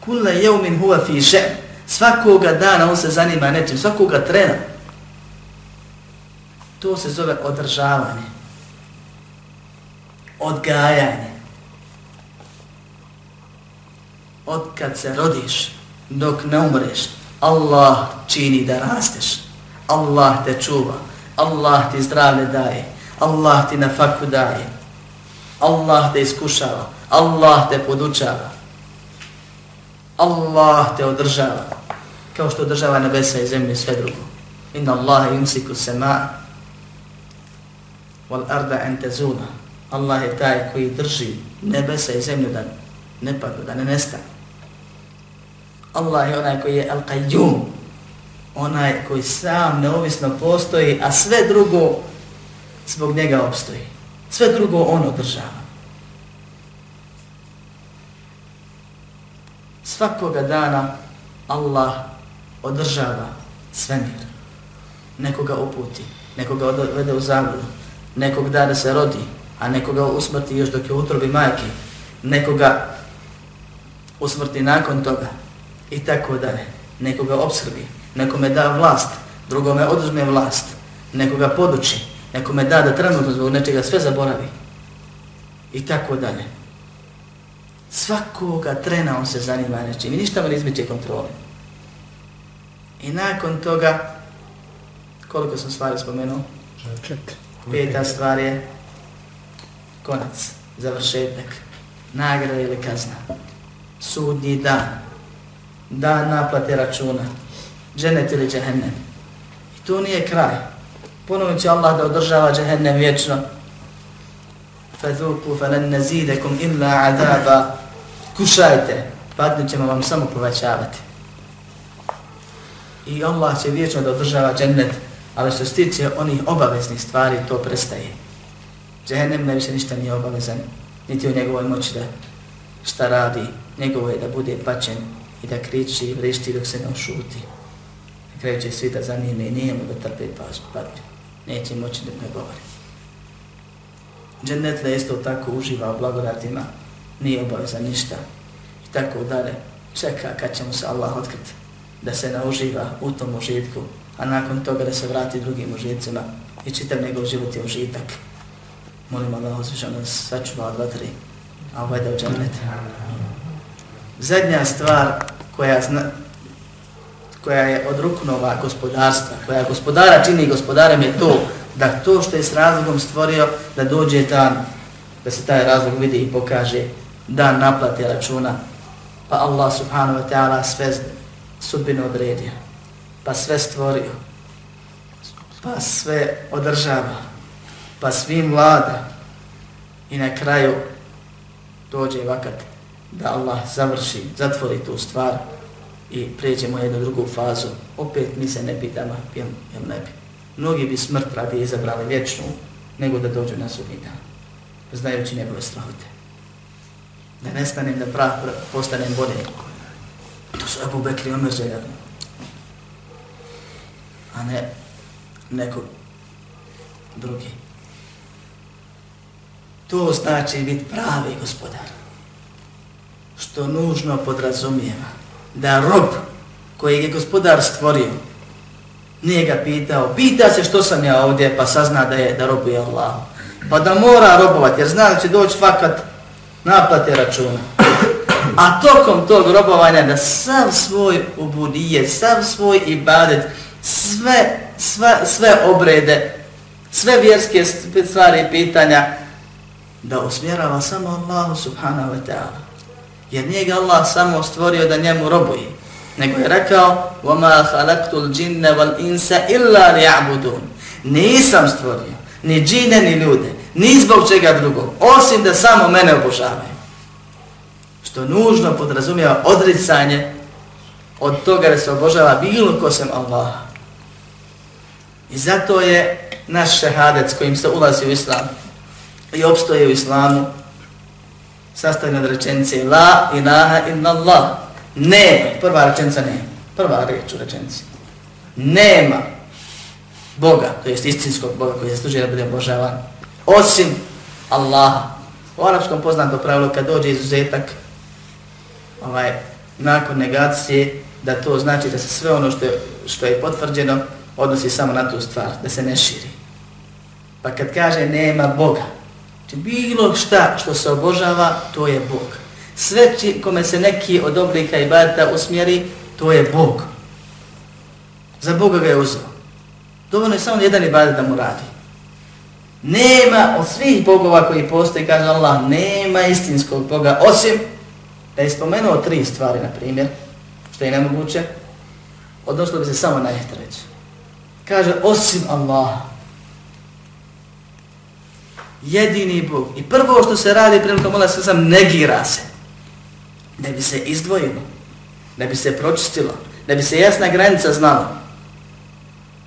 Kulle jeumin huva fi še'n. svakoga dana on se zanima nečim, svakoga trena. To se zove održavanje, odgajanje. Od kad se rodiš, dok ne umreš, Allah čini da rasteš. Allah te čuva. Allah ti zdravlje daje. Allah ti na faku daje. Allah te iskušava. Allah te podučava. Allah te održava. Kao što održava nebesa i zemlje sve drugo. Inna Allahe yumsiku sema wal arda entezuna. Allah je taj koji drži nebesa i zemlju da ne padu, da ne nestane. Allah je onaj koji je Al-Qayyum, onaj koji sam neovisno postoji, a sve drugo zbog njega obstoji. Sve drugo on održava. Svakoga dana Allah održava svemir. Nekoga uputi, nekoga odvede u zavlju, nekog da da se rodi, a nekoga usmrti još dok je utrobi majke, nekoga usmrti nakon toga, i tako dalje. Nekoga obskrbi, nekome da vlast, drugome oduzme vlast, nekoga poduči, nekome da da trenutno zbog nečega sve zaboravi. I tako dalje. Svakoga trena on se zanima nečim i ništa mu ne izmeće kontrole. I nakon toga, koliko sam stvari spomenuo? Četiri. Peta stvar je konac, završetak, nagrada ili kazna, sudnji dan, da naplate računa. Dženet ili džehennem. I to nije kraj. Ponovno će Allah da održava džehennem vječno. Fadhuku falan nazidekum illa adaba. Kušajte, patnju ćemo vam samo povećavati. I Allah će vječno da održava džennet, ali što se tiče onih obaveznih stvari, to prestaje. Džehennem ne više ništa nije obavezan, niti u njegovoj moći da šta radi, njegovo je da bude pačen i da kriči i vrišti dok se ne ošuti. Na kraju će svi da zanime i nijemo da trpe patnju. Neće moći da ne govori. Džennetle isto tako uživa u blagodatima, nije obaveza ništa. I tako dalje čeka kad će mu se Allah otkriti da se nauživa u tom užitku, a nakon toga da se vrati drugim užitcima i čitav njegov život je užitak. Molim Allah, osviša nas sačuva od vatri, a ovaj da u džennete. Zadnja stvar koja, zna, koja je od ruknova gospodarstva, koja gospodara čini gospodarem je to da to što je s razlogom stvorio, da dođe dan, da se taj razlog vidi i pokaže, dan naplate računa, pa Allah subhanahu wa ta'ala sve sudbinu odredio, pa sve stvorio, pa sve održava, pa svim vlada i na kraju dođe vakat da Allah završi, zatvori tu stvar i pređemo jednu drugu fazu. Opet mi se ne pitamo, jel, jel ne bi. Mnogi bi smrt radi izabrali vječnu, nego da dođu na sudnji dan, znajući njegove strahote. Da nestanem, da prah postanem bolje. To su Ebu Bekri i Omer željeli. A ne neko drugi. To znači biti pravi gospodar što nužno podrazumijeva da rob koji je gospodar stvorio nije ga pitao, pita se što sam ja ovdje pa sazna da je da robuje Allah. Pa da mora robovati jer zna da će doći fakat naplate računa. A tokom tog robovanja da sav svoj ubudije, sav svoj ibadet sve, sve, sve obrede, sve vjerske stvari i pitanja, da usmjerava samo Allahu subhanahu wa ta'ala. Jer nije ga Allah samo stvorio da njemu robuje, nego je rekao وَمَا خَلَقْتُ الْجِنَّ وَالْإِنسَ إِلَّا لِيَعْبُدُونَ Nisam stvorio ni džine ni ljude, ni zbog čega drugog, osim da samo mene obožavaju. Što nužno podrazumijeva odricanje od toga da se obožava bilo ko sem Allaha. I zato je naš šehadec kojim se ulazi u islam i opstoje u islamu sastavljen od rečenice La ilaha illa Allah. Ne, prva rečenica ne. Prva reč u rečenici. Nema Boga, to jest istinskog Boga koji zaslužuje da bude obožavan, osim Allaha. U arapskom poznato pravilo kad dođe izuzetak ovaj, nakon negacije, da to znači da se sve ono što je, što je potvrđeno odnosi samo na tu stvar, da se ne širi. Pa kad kaže nema Boga, či bilo šta što se obožava, to je Bog. Sve či, kome se neki od oblika i bata usmjeri, to je Bog. Za Boga ga je uzao. Dovoljno je samo jedan ibadet da mu radi. Nema od svih bogova koji postoji, kaže Allah, nema istinskog Boga, osim da je spomenuo tri stvari, na primjer, što je nemoguće, odnosno bi se samo na reći. Kaže, osim Allaha, jedini Bog. I prvo što se radi prilikom Allah sam negira se. Da bi se izdvojilo, da bi se pročistilo, da bi se jasna granica znala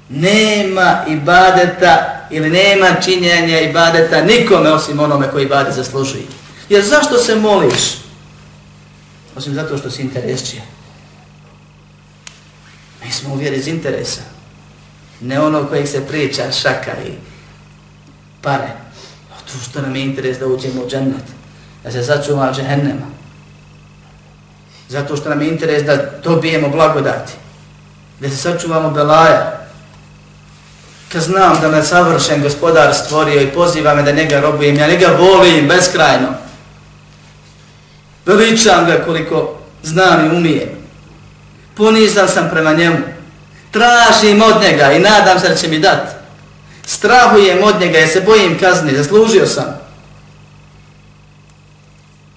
nema ibadeta ili nema činjenja ibadeta nikome osim onome koji ibadet zaslužuje. Jer zašto se moliš? Osim zato što si interesčija. Mi smo u vjeri iz interesa. Ne ono kojeg se priča, šaka i pare. A to što nam je interes da uđemo u džennet. Da se začuvamo džehennema. Zato što nam je interes da dobijemo blagodati. Da se sačuvamo belaja kad znam da me savršen gospodar stvorio i poziva me da njega robujem, ja njega volim beskrajno. Veličam ga koliko znam i umijem. Ponizan sam prema njemu. Tražim od njega i nadam se da će mi dati. Strahujem od njega jer se bojim kazni, zaslužio sam.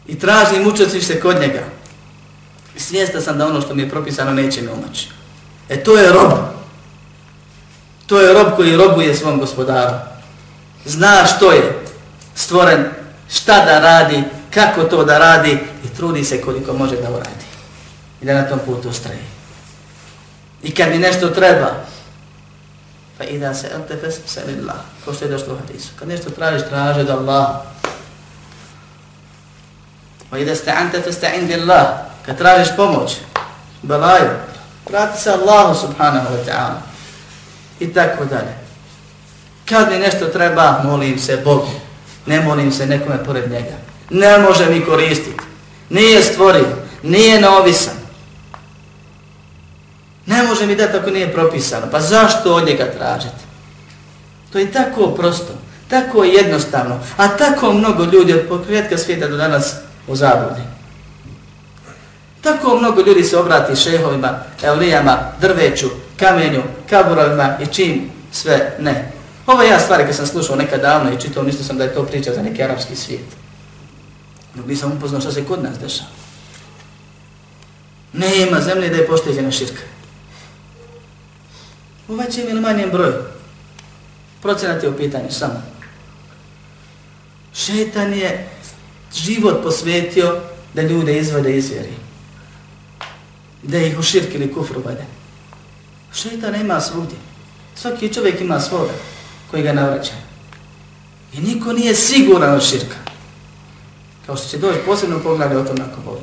I tražim učestvište kod njega. I svijesta sam da ono što mi je propisano neće mi umaći. E to je rob. To je rob koji robuje svom gospodaru. Zna što je stvoren, šta da radi, kako to da radi i trudi se koliko može da uradi. I da na tom putu ustraje. I kad mi nešto treba, pa i da se eltefes se lillah, ko što je došlo u hadisu. Kad nešto tražiš, traži da Allah. Pa i da ste antefes te indi Allah, kad tražiš pomoć, belaju, vrati se Allahu subhanahu wa ta'ala i tako dalje. Kad mi nešto treba, molim se Bogu. Ne molim se nekome pored njega. Ne može mi koristiti. Nije stvorio. Nije neovisan. Ne može mi dati ako nije propisano. Pa zašto od njega tražiti? To je tako prosto. Tako jednostavno. A tako mnogo ljudi od pokrijetka svijeta do danas u zabludi. Tako mnogo ljudi se obrati šehovima, evlijama, drveću, kamenju, kaburovima i čim sve ne. Ovo je ja stvari koje sam slušao nekad davno i čitao, mislio sam da je to priča za neki arapski svijet. Dok nisam upoznao što se kod nas dešava. Nema zemlje da je pošteđena širka. U većem ili manjem broju. Procenat je u pitanju samo. Šetan je život posvetio da ljude izvode iz vjeri. Da ih u širk ili kufru vede. Šeitan ima svugdje. Svaki čovjek ima svoga koji ga navraća. I niko nije siguran od širka. Kao što će doći posebno poglavlje o tom nakon Boga.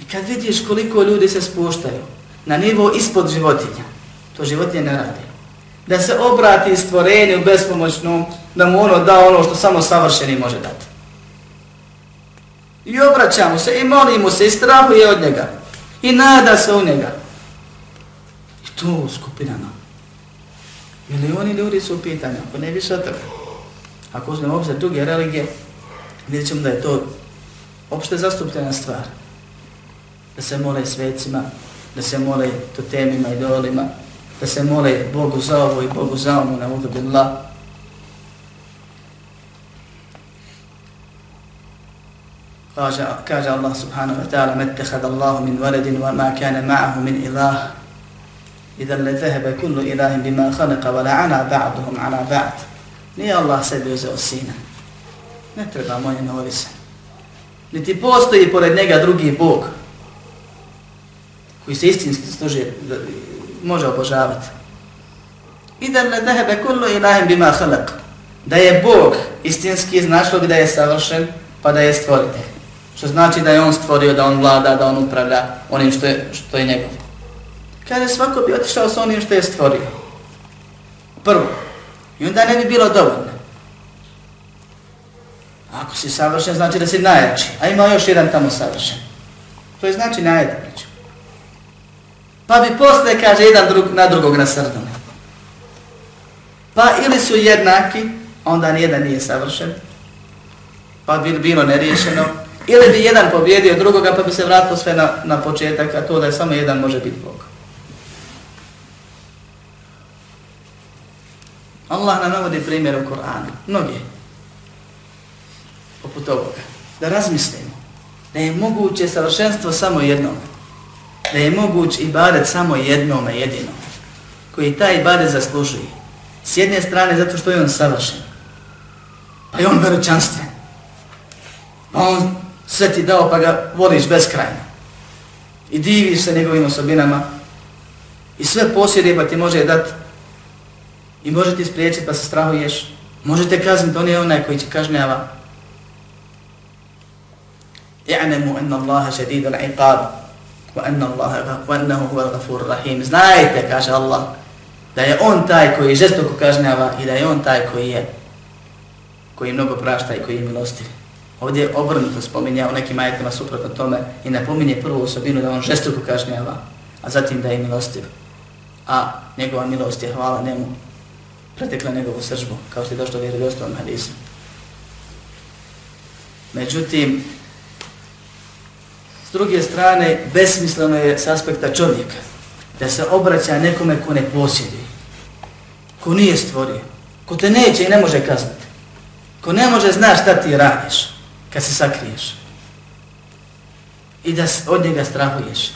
I kad vidiš koliko ljudi se spuštaju na nivo ispod životinja, to životinje ne radi. Da se obrati stvorenju bespomoćnom, da mu ono da ono što samo savršeni može dati. I obraćamo se i molimo se i strahuje od njega. I nada se u njega to u skupinama. Milioni ljudi su u pitanju, ako ne više od toga. Ako uzmemo obzir druge religije, vidjet ćemo da je to opšte zastupljena stvar. Da se mole svecima, da se mole totemima i idolima, da se mole Bogu za ovo i Bogu za ono, na udu billah. Kaže, kaže Allah subhanahu wa ta'ala, mettehad Allahu min valedin wa ma kane ma'ahu min ilah. Idan le zehebe kullu ilahim bima khanika wa la'ana ba'duhum ala ba'd. Nije Allah sebi uzeo sina. Ne treba moje novi se. Niti postoji pored njega drugi Bog koji se istinski služi, može obožavati. Idan le zehebe kullu ilahim bima khanika. Da je Bog istinski značilo da je savršen, pa da je stvoritelj. Što znači da je on stvorio, da on vlada, da on upravlja onim što je, što je njegov. Kaže, svako bi otišao sa onim što je stvorio. Prvo. I onda ne bi bilo dovoljno. Ako si savršen, znači da si najjači. A ima još jedan tamo savršen. To je znači najjači. Pa bi posle, kaže, jedan drug, na drugog nasrdano. Pa ili su jednaki, onda nijedan nije savršen. Pa bi bilo neriješeno. Ili bi jedan pobjedio drugoga, pa bi se vratilo sve na, na početak, a to da je samo jedan može biti Bog. Allah nam navodi primjer u Koranu, mnoge, poput ovoga, da razmislimo. Da je moguće savršenstvo samo jednom, da je moguć ibadet samo jednome jedinom, koji taj ibadet zaslužuje. S jedne strane zato što je on savršen, pa je on veličanstven, pa on sve ti dao pa ga voliš beskrajno. I diviš se njegovim osobinama. I sve posjedje pa ti može dati i može ti spriječiti pa se strahuješ. Možete kazniti, on je onaj koji će kažnjava. I'nemu enna Allaha šedidu l'iqab wa enna Allaha wa ennahu huwa al-ghafur rahim. Znajte, kaže Allah, da je on taj koji žestoko kažnjava i da je on taj koji je koji mnogo prašta i koji je milostiv. Ovdje je obrnuto spominja u nekim ajetima suprotno tome i napominje prvu osobinu da on žestoko kažnjava, a zatim da je milostiv. A njegova milost je hvala njemu pretekla njegovu sržbu, kao što je došlo vjeri dostom hadisu. Međutim, s druge strane, besmisleno je s aspekta čovjeka da se obraća nekome ko ne posjedi, ko nije stvorio, ko te neće i ne može kazniti, ko ne može znaš šta ti radiš kad se sakriješ i da od njega strahuješ,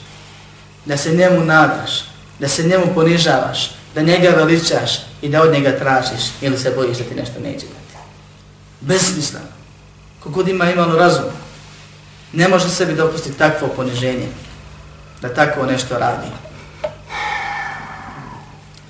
da se njemu nadaš, da se njemu ponižavaš, da njega veličaš i da od njega tražiš ili se bojiš da ti nešto neće dati. Besmisleno. Kogod ima imalo razum, ne može sebi dopustiti takvo poniženje, da tako nešto radi.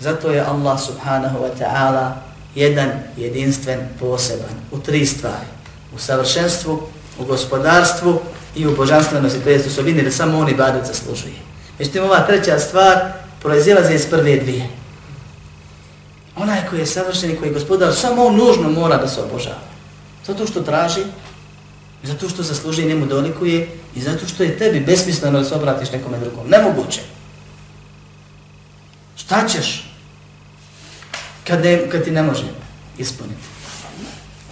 Zato je Allah subhanahu wa ta'ala jedan jedinstven poseban u tri stvari. U savršenstvu, u gospodarstvu i u božanstvenosti, to je osobini da samo oni badet zaslužuje. Međutim, ova treća stvar proizilazi iz prve dvije. Onaj koji je savršen i koji je gospodar, samo on nužno mora da se obožava. Zato što traži, zato što zasluži i njemu dolikuje i zato što je tebi besmisleno da se obratiš nekome drugom. Nemoguće. Šta ćeš kad, ne, kad ti ne može ispuniti?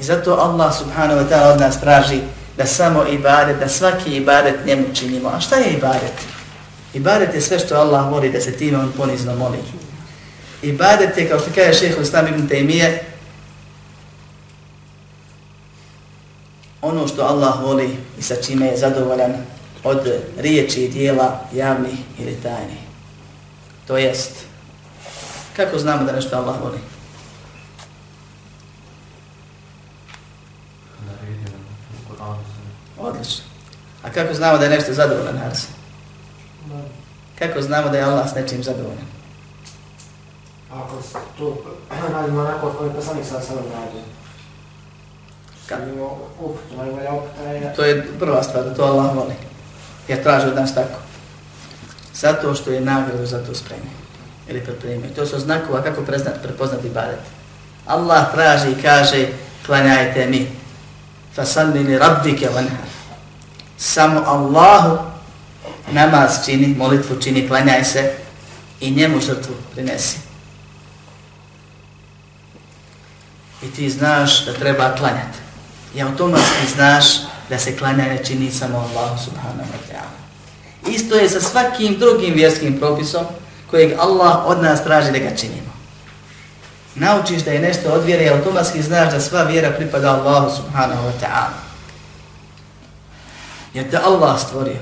I zato Allah subhanahu wa ta'ala od nas traži da samo ibadet, da svaki ibadet njemu činimo. A šta je ibadet? Ibadet je sve što Allah voli da se time on ponizno moli. Ibadet je, kao što kaže šeheh Islam ibn Taymiye, ono što Allah voli i sa čime je zadovoljan od riječi i dijela javnih ili tajnih. To jest, kako znamo da nešto Allah voli? Odlično. A kako znamo da je nešto zadovoljan, Harsa? Kako znamo da je Allah s nečim zadovoljan? To radimo onako od koje poslanik sada sada radio. Kako? Uput, najbolja uputa. To je prva stvar, da to Allah voli. Ja traži od nas tako. Zato što je nagradu za to spremio. Ili pripremio. To su znakova kako preznat, prepoznati badet. Allah traži i kaže, klanjajte mi. Fasalli li rabbike vanhar. Samo Allahu namaz čini, molitvu čini, klanjaj se i njemu žrtvu prinesi. I ti znaš da treba klanjati. I automatski znaš da se klanjanje čini samo Allah subhanahu wa ta'ala. Isto je sa svakim drugim vjerskim propisom kojeg Allah od nas traži da ga činimo. Naučiš da je nešto od vjere i automatski znaš da sva vjera pripada Allahu subhanahu wa ta'ala. Jer te Allah stvorio.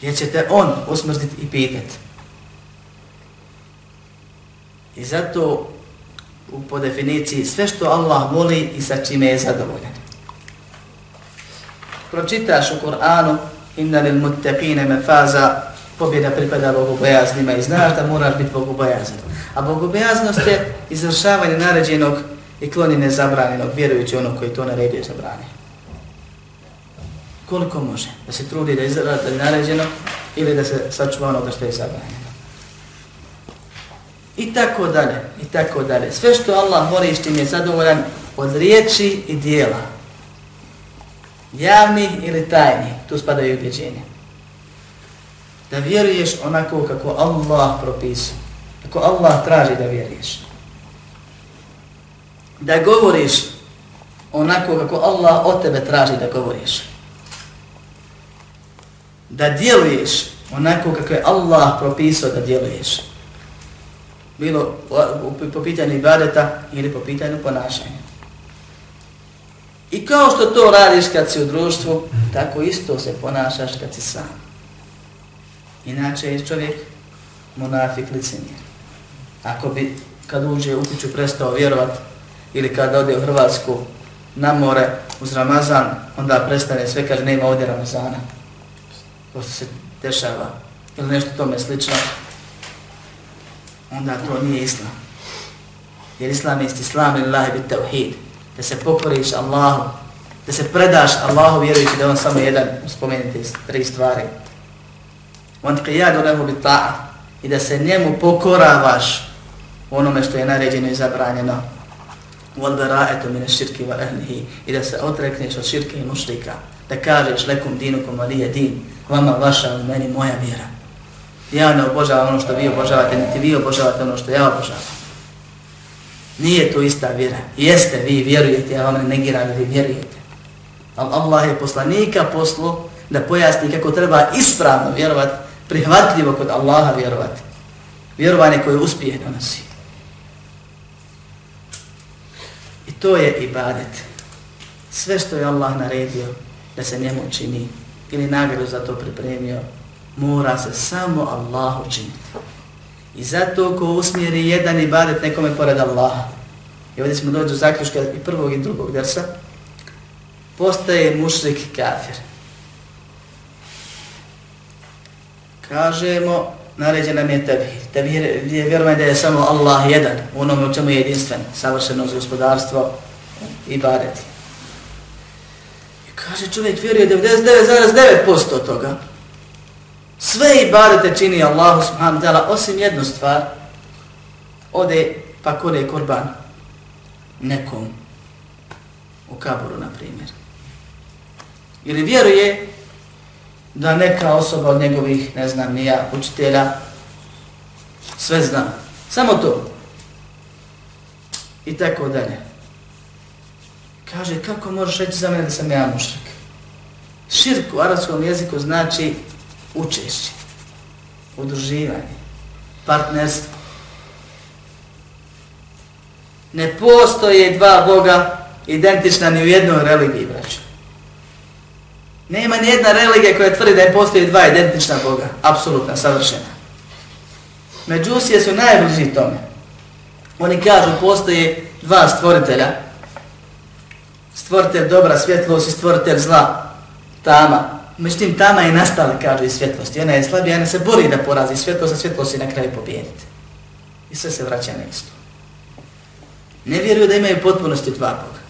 Jer će te On usmrtiti i pitati. I zato po definiciji sve što Allah voli i sa čime je zadovoljan. Pročitaš u Kur'anu inna lil muttaqine mefaza pobjeda pripada bogobojaznima i znaš da moraš biti bogobojazan. A bogobojaznost je izvršavanje naređenog i klonine zabranjenog, vjerujući ono koji to naredio zabrani. Koliko može? Da se trudi da izrada naređeno ili da se sačuva onoga što je zabranjeno. I tako dalje, i tako dalje. Sve što Allah voli što je zadovoljan od riječi i dijela. Javni ili tajni, tu spadaju ubjeđenje. Da vjeruješ onako kako Allah propisuje. Kako Allah traži da vjeruješ. Da govoriš onako kako Allah od tebe traži da govoriš. Da djeluješ onako kako je Allah propisao da djeluješ bilo po pitanju ibadeta ili po pitanju ponašanja. I kao što to radiš kad si u društvu, tako isto se ponašaš kad si sam. Inače je čovjek monafik licemjer. Ako bi kad uđe u kuću prestao vjerovat ili kad ode u Hrvatsku na more uz Ramazan, onda prestane sve, kaže nema ovdje Ramazana. To se dešava ili nešto tome slično, onda to nije islam. Jer islam je islam lillahi bit tawhid. Da se pokoriš Allahu, da se predaš Allahu vjerujući da on samo jedan spomenite tri stvari. On qiyadu lehu bit ta'a i da se njemu pokoravaš onome što je naređeno i zabranjeno. Wal bara'atu min ash-shirki wa ahlihi i da se odrekneš od širka i mušrika. Da kažeš lekum dinukum waliya din, vama vaša, meni moja vjera. Ja ne obožavam ono što vi obožavate, niti vi obožavate ono što ja obožavam. Nije to ista vjera. Jeste, vi vjerujete, ja vam ne negiram, vi vjerujete. Ali Allah je poslanika poslu da pojasni kako treba ispravno vjerovati, prihvatljivo kod Allaha vjerovati. Vjerovanje koje uspije donosi. I to je ibadet. Sve što je Allah naredio da se njemu čini ili nagradu za to pripremio, mora se samo Allahu činiti. I zato ko usmjeri jedan ibadet nekome pored Allaha, i ovdje smo dođu zaključka i prvog i drugog dersa, postaje mušrik kafir. Kažemo, naređen nam je tevhir. Tevhir je vjerovanje da je samo Allah jedan, u onome u čemu je jedinstven, savršeno za gospodarstvo i badeti. I kaže čovjek vjeruje 99,9% toga, Sve ibadete čini Allahu subhanahu ta'ala osim jednu stvar. Ode pa kore korban nekom u kaburu, na primjer. Ili vjeruje da neka osoba od njegovih, ne znam, nija učitelja, sve zna. Samo to. I tako dalje. Kaže, kako možeš reći za mene da sam ja mušrik? Širk u arabskom jeziku znači učešće, udruživanje, partnerstvo. Ne postoje dva Boga identična ni u jednoj religiji, braću. Nema ni jedna religija koja tvrdi da je postoje dva identična Boga, apsolutna, savršena. Međusije su najbliži tome. Oni kažu postoje dva stvoritelja, stvoritelj dobra svjetlost i stvoritelj zla, tama, Međutim, tama je nastala, kaže, iz svjetlosti. Ona je slabija, ona se bori da porazi svjetlost, a svjetlost je na kraju pobijediti. I sve se vraća na isto. Ne vjeruju da imaju potpunosti dva Boga.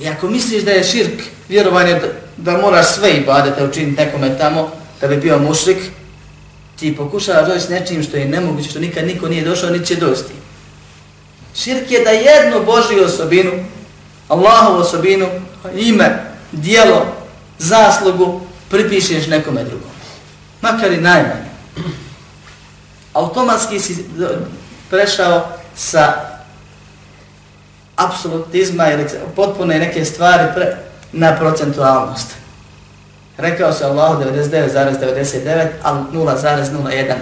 I ako misliš da je širk vjerovanje da, da moraš sve i badete učiniti nekome tamo, da bi bio mušrik, ti pokušavaš doći nečim što je nemoguće, što nikad niko nije došao, niti će dosti. Širk je da jednu Božju osobinu, Allahovu osobinu, ime, dijelo, zaslugu pripišeš nekome drugom. Makar i najmanje. Automatski si prešao sa apsolutizma ili potpune neke stvari pre, na procentualnost. Rekao se Allahu 99,99, ali 0,01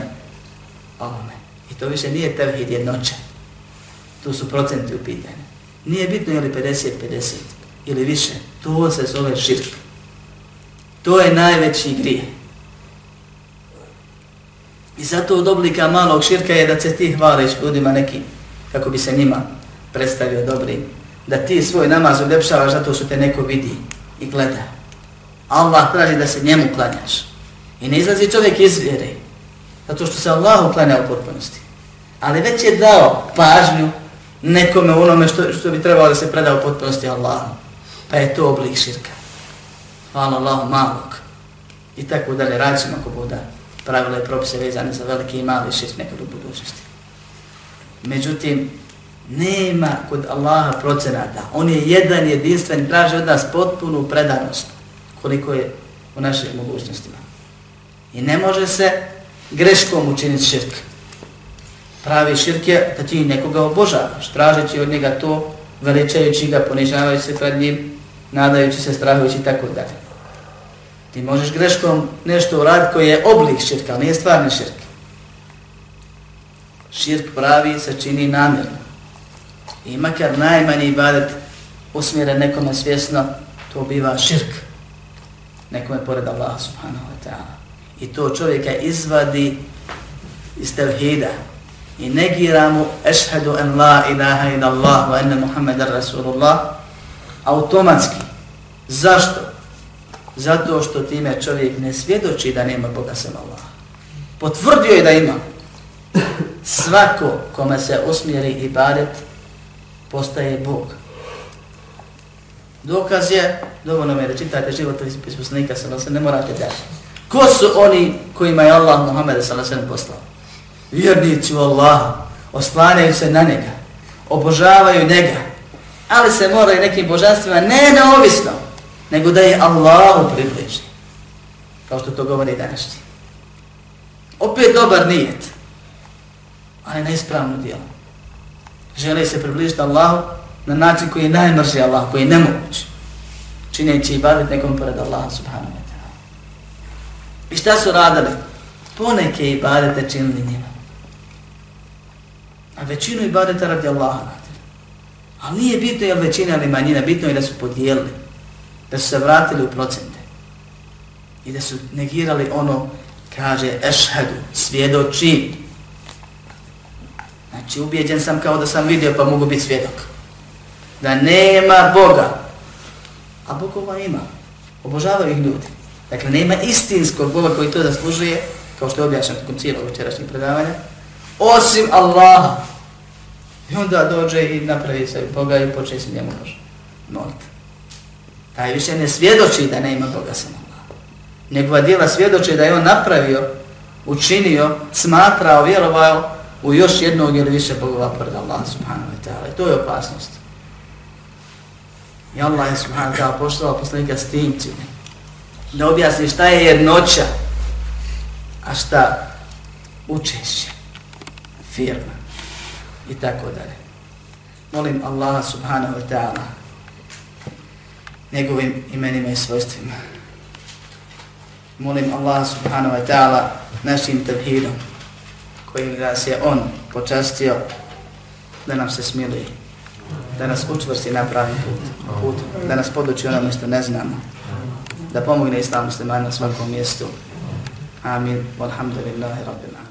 onome. I to više nije tevhid jednoće. Tu su procenti u pitanju. Nije bitno je li 50-50 ili više. To se zove širk. To je najveći grije. I zato od oblika malog širka je da se ti hvališ ljudima nekim, kako bi se njima predstavio dobri. Da ti svoj namaz uljepšavaš zato što te neko vidi i gleda. Allah traži da se njemu klanjaš. I ne izlazi čovjek iz vjere. Zato što se Allah uklanja u potpunosti. Ali već je dao pažnju nekome onome što, što bi trebalo da se preda u potpunosti Allahu. Pa je to oblik širka. Hvala Allahu malog. I tako dalje rađimo ako bude pravila i propise vezane za velike i mali šest nekad u budućnosti. Međutim, nema kod Allaha procenata. On je jedan, jedinstven, traži od nas potpunu predanost koliko je u našim mogućnostima. I ne može se greškom učiniti širk. Pravi širk je da ti nekoga obožavaš, tražeći od njega to, veličajući ga, ponižavajući se pred njim, nadajući se, strahujući i tako dalje. Ti možeš greškom nešto uraditi koji je oblik širka, ali nije stvarni širk. Širk pravi se čini namjerno. I makar najmanji ibadet usmjeren nekome svjesno, to biva širk. Nekome pored Allaha subhanahu wa ta'ala. I to čovjeka izvadi iz tevhida i negira mu ešhedu en la ilaha ila Allah wa enne Muhammedan Rasulullah automatski. Zašto? Zato što time čovjek ne svjedoči da nema Boga sem Allah. Potvrdio je da ima. Svako kome se usmjeri ibadet postaje Bog. Dokaz je, dovoljno je da čitate život iz poslanika, se ne morate da. Ko su oni kojima je Allah Muhammed s.a.v. poslao? Vjernici u Allaha, oslanjaju se na njega, obožavaju njega, ali se moraju nekim božanstvima ne neovisno, nego da je Allahu približi. Kao što to govori današnji. Opet dobar nijet, ali neispravno djelo. Žele se približiti Allahu na način koji je najmrži Allah, koji je nemoguć, čineći i baviti nekom pored Allaha subhanahu wa ta'ala. I šta su radili? Poneke ibadete činili njima. A većinu ibadeta radi Allaha radili. Ali nije bitno je li većina ili manjina, bitno je da su podijelili, da su se vratili u procente i da su negirali ono, kaže, ešhedu, svjedoči. Znači, ubijeđen sam kao da sam vidio pa mogu biti svjedok. Da nema Boga. A Bogova ima. Obožavaju ih ljudi. Dakle, nema istinskog Boga koji to zaslužuje, kao što je objašnjeno tokom cijelog večerašnjeg predavanja, osim Allaha. I onda dođe i napravi se Boga i počne se njemu moliti. Taj više ne svjedoči da nema Boga samo Allah. Njegova dijela svjedoči da je on napravio, učinio, smatrao, vjerovao u još jednog ili više Bogova pored Allah subhanahu wa ta'ala. I To je opasnost. I Allah je subhanahu wa ta'ala poštao poslanika s tim ciljem da objasni šta je jednoća, a šta učešće, firma i tako dalje. Molim Allaha subhanahu wa ta'ala njegovim imenima i svojstvima. Molim Allaha subhanahu wa ta'ala našim tevhidom kojim nas je On počastio da nam se smili, da nas učvrsti na pravi put, put da nas poduči onome što ne znamo, da pomogne islam muslimani na svakom mjestu. Amin. Walhamdulillahi rabbil.